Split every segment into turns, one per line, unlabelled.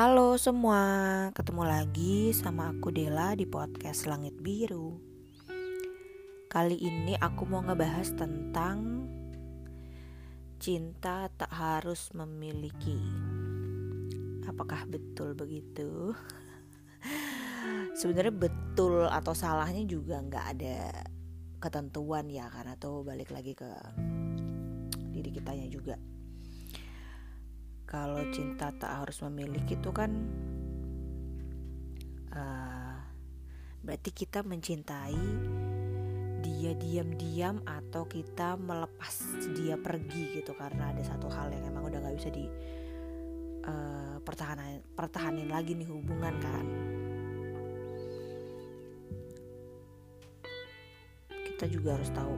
Halo semua, ketemu lagi sama aku Dela di podcast Langit Biru. Kali ini aku mau ngebahas tentang cinta tak harus memiliki. Apakah betul begitu? Sebenarnya betul atau salahnya juga nggak ada ketentuan ya karena tuh balik lagi ke diri kitanya juga kalau cinta tak harus memiliki itu kan uh, berarti kita mencintai dia diam-diam atau kita melepas dia pergi gitu. Karena ada satu hal yang emang udah nggak bisa di uh, pertahanan pertahanin lagi nih hubungan kan. Kita juga harus tahu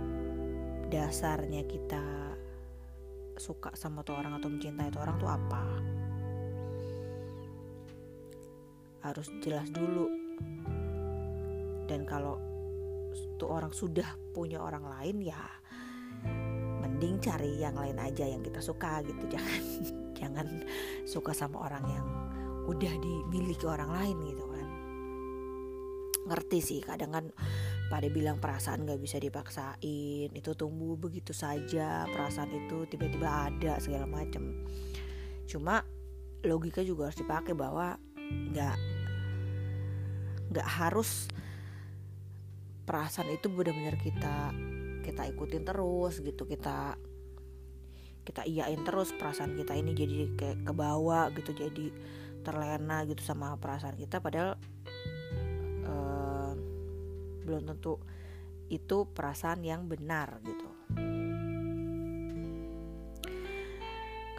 dasarnya kita suka sama tuh orang atau mencintai tuh orang tuh apa? Harus jelas dulu. Dan kalau tuh orang sudah punya orang lain ya mending cari yang lain aja yang kita suka gitu. Jangan jangan suka sama orang yang udah dimiliki orang lain gitu kan. Ngerti sih kadang kan pada bilang perasaan gak bisa dipaksain itu tumbuh begitu saja perasaan itu tiba-tiba ada segala macam cuma logika juga harus dipakai bahwa nggak nggak harus perasaan itu benar-benar kita kita ikutin terus gitu kita kita iyain terus perasaan kita ini jadi kayak ke gitu jadi terlena gitu sama perasaan kita. Padahal belum tentu itu perasaan yang benar gitu.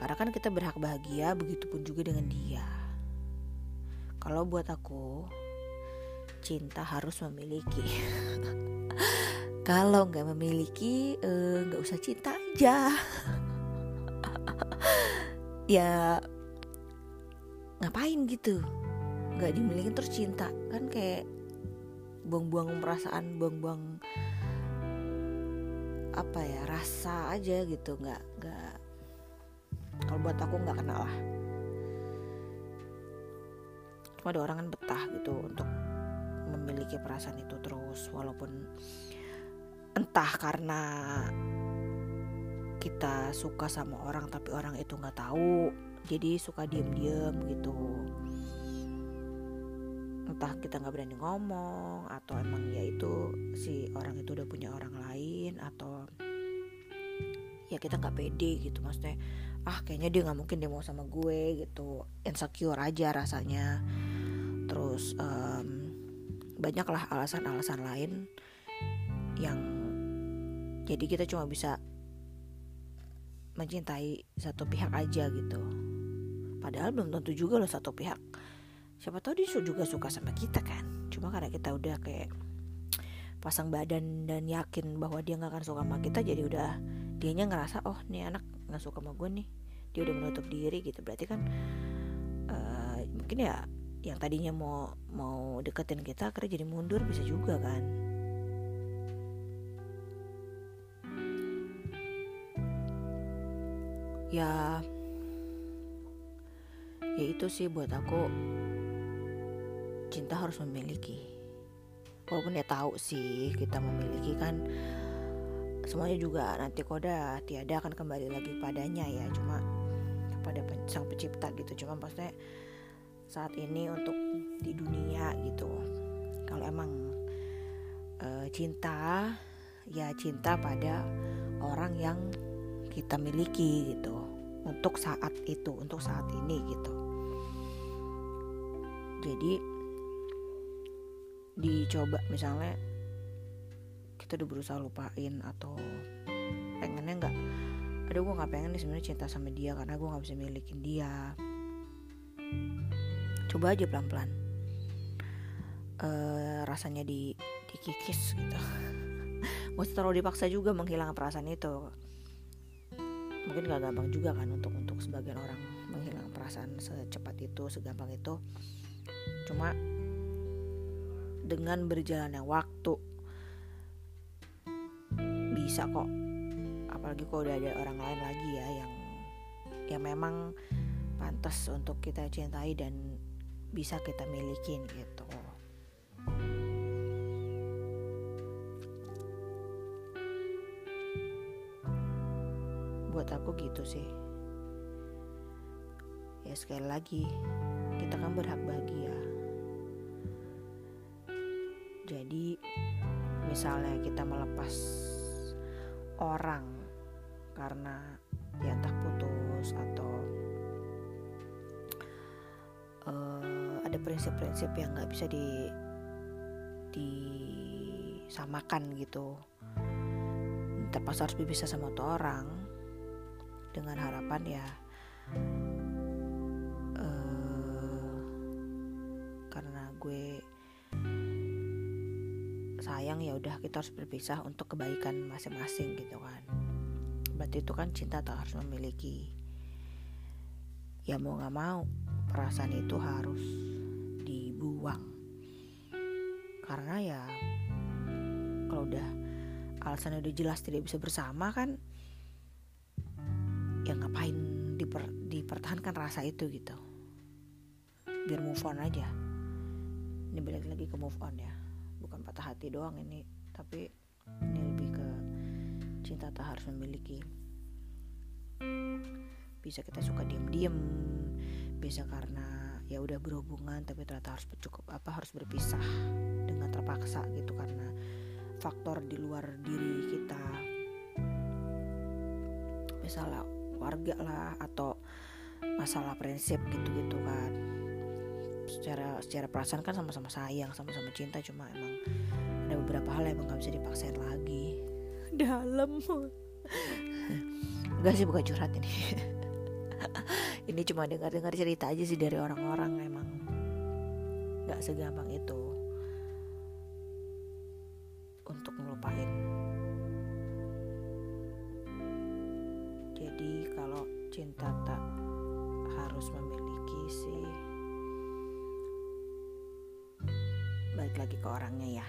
Karena kan kita berhak bahagia begitupun juga dengan dia. Kalau buat aku cinta harus memiliki. Kalau nggak memiliki eh, nggak uh, usah cinta aja. Ya ngapain gitu? Nggak dimiliki terus cinta. Kan kayak buang-buang perasaan buang-buang apa ya rasa aja gitu. Nggak nggak kalau buat aku nggak kenal lah. Cuma ada orang kan betah gitu untuk memiliki perasaan itu terus walaupun entah karena kita suka sama orang tapi orang itu nggak tahu jadi suka diem-diem gitu entah kita nggak berani ngomong atau emang ya itu si orang itu udah punya orang lain atau ya kita nggak pede gitu. Maksudnya ah kayaknya dia nggak mungkin dia mau sama gue gitu. Insecure aja rasanya. Terus um, banyaklah alasan-alasan lain yang jadi kita cuma bisa mencintai satu pihak aja gitu. Padahal belum tentu juga loh satu pihak siapa tahu dia juga suka sama kita kan. Cuma karena kita udah kayak pasang badan dan yakin bahwa dia nggak akan suka sama kita jadi udah dianya ngerasa oh nih anak nggak suka sama gue nih. Dia udah menutup diri gitu. Berarti kan uh, mungkin ya yang tadinya mau mau deketin kita akhirnya jadi mundur bisa juga kan. Ya. Ya itu sih buat aku cinta harus memiliki. Walaupun ya tahu sih kita memiliki kan semuanya juga nanti koda tiada akan kembali lagi padanya ya. Cuma kepada sang pencipta gitu. Cuma maksudnya saat ini untuk di dunia gitu. Kalau emang e, cinta ya cinta pada orang yang kita miliki gitu. Untuk saat itu untuk saat ini gitu. Jadi dicoba misalnya kita udah berusaha lupain atau pengennya nggak aduh gue nggak pengen nih sebenarnya cinta sama dia karena gue nggak bisa milikin dia. Coba aja pelan pelan uh, rasanya di dikikis gitu. Usah terlalu dipaksa juga menghilangkan perasaan itu. Mungkin gak gampang juga kan untuk untuk sebagian orang menghilangkan perasaan secepat itu segampang itu. Cuma dengan berjalannya waktu. Bisa kok. Apalagi kalau udah ada orang lain lagi ya yang yang memang pantas untuk kita cintai dan bisa kita milikin gitu. Buat aku gitu sih. Ya sekali lagi kita kan berhak bahagia jadi misalnya kita melepas orang karena ya entah putus atau uh, ada prinsip-prinsip yang nggak bisa di disamakan gitu. Terpaksa harus berpisah sama tuh orang dengan harapan ya uh, karena gue sayang ya udah kita harus berpisah untuk kebaikan masing-masing gitu kan. Berarti itu kan cinta tak harus memiliki. Ya mau nggak mau perasaan itu harus dibuang. Karena ya kalau udah alasannya udah jelas tidak bisa bersama kan ya ngapain diper, dipertahankan rasa itu gitu. Biar move on aja. Ini balik lagi ke move on ya bukan patah hati doang ini tapi ini lebih ke cinta tak harus memiliki. Bisa kita suka diem-diem bisa karena ya udah berhubungan tapi ternyata harus cukup apa harus berpisah dengan terpaksa gitu karena faktor di luar diri kita. Misalnya keluarga lah atau masalah prinsip gitu-gitu kan secara secara perasaan kan sama-sama sayang sama-sama cinta cuma emang ada beberapa hal yang emang gak bisa dipaksain lagi. Dalam. Enggak sih bukan curhat ini. Ini cuma dengar-dengar cerita aja sih dari orang-orang emang nggak segampang itu untuk ngelupain. Jadi kalau cinta tak harus memiliki Balik lagi ke orangnya ya?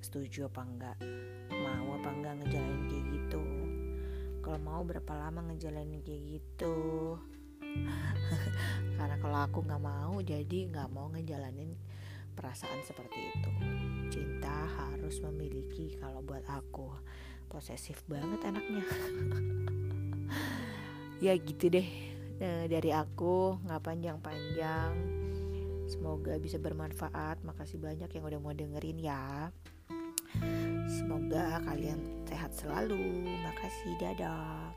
Setuju apa enggak? Mau apa enggak ngejalanin kayak gitu? Kalau mau berapa lama ngejalanin kayak gitu? Karena kalau aku nggak mau jadi nggak mau ngejalanin perasaan seperti itu. Cinta harus memiliki kalau buat aku. Posesif banget anaknya ya gitu deh nah, dari aku nggak panjang-panjang semoga bisa bermanfaat. Makasih banyak yang udah mau dengerin ya. Semoga kalian sehat selalu. Makasih dadah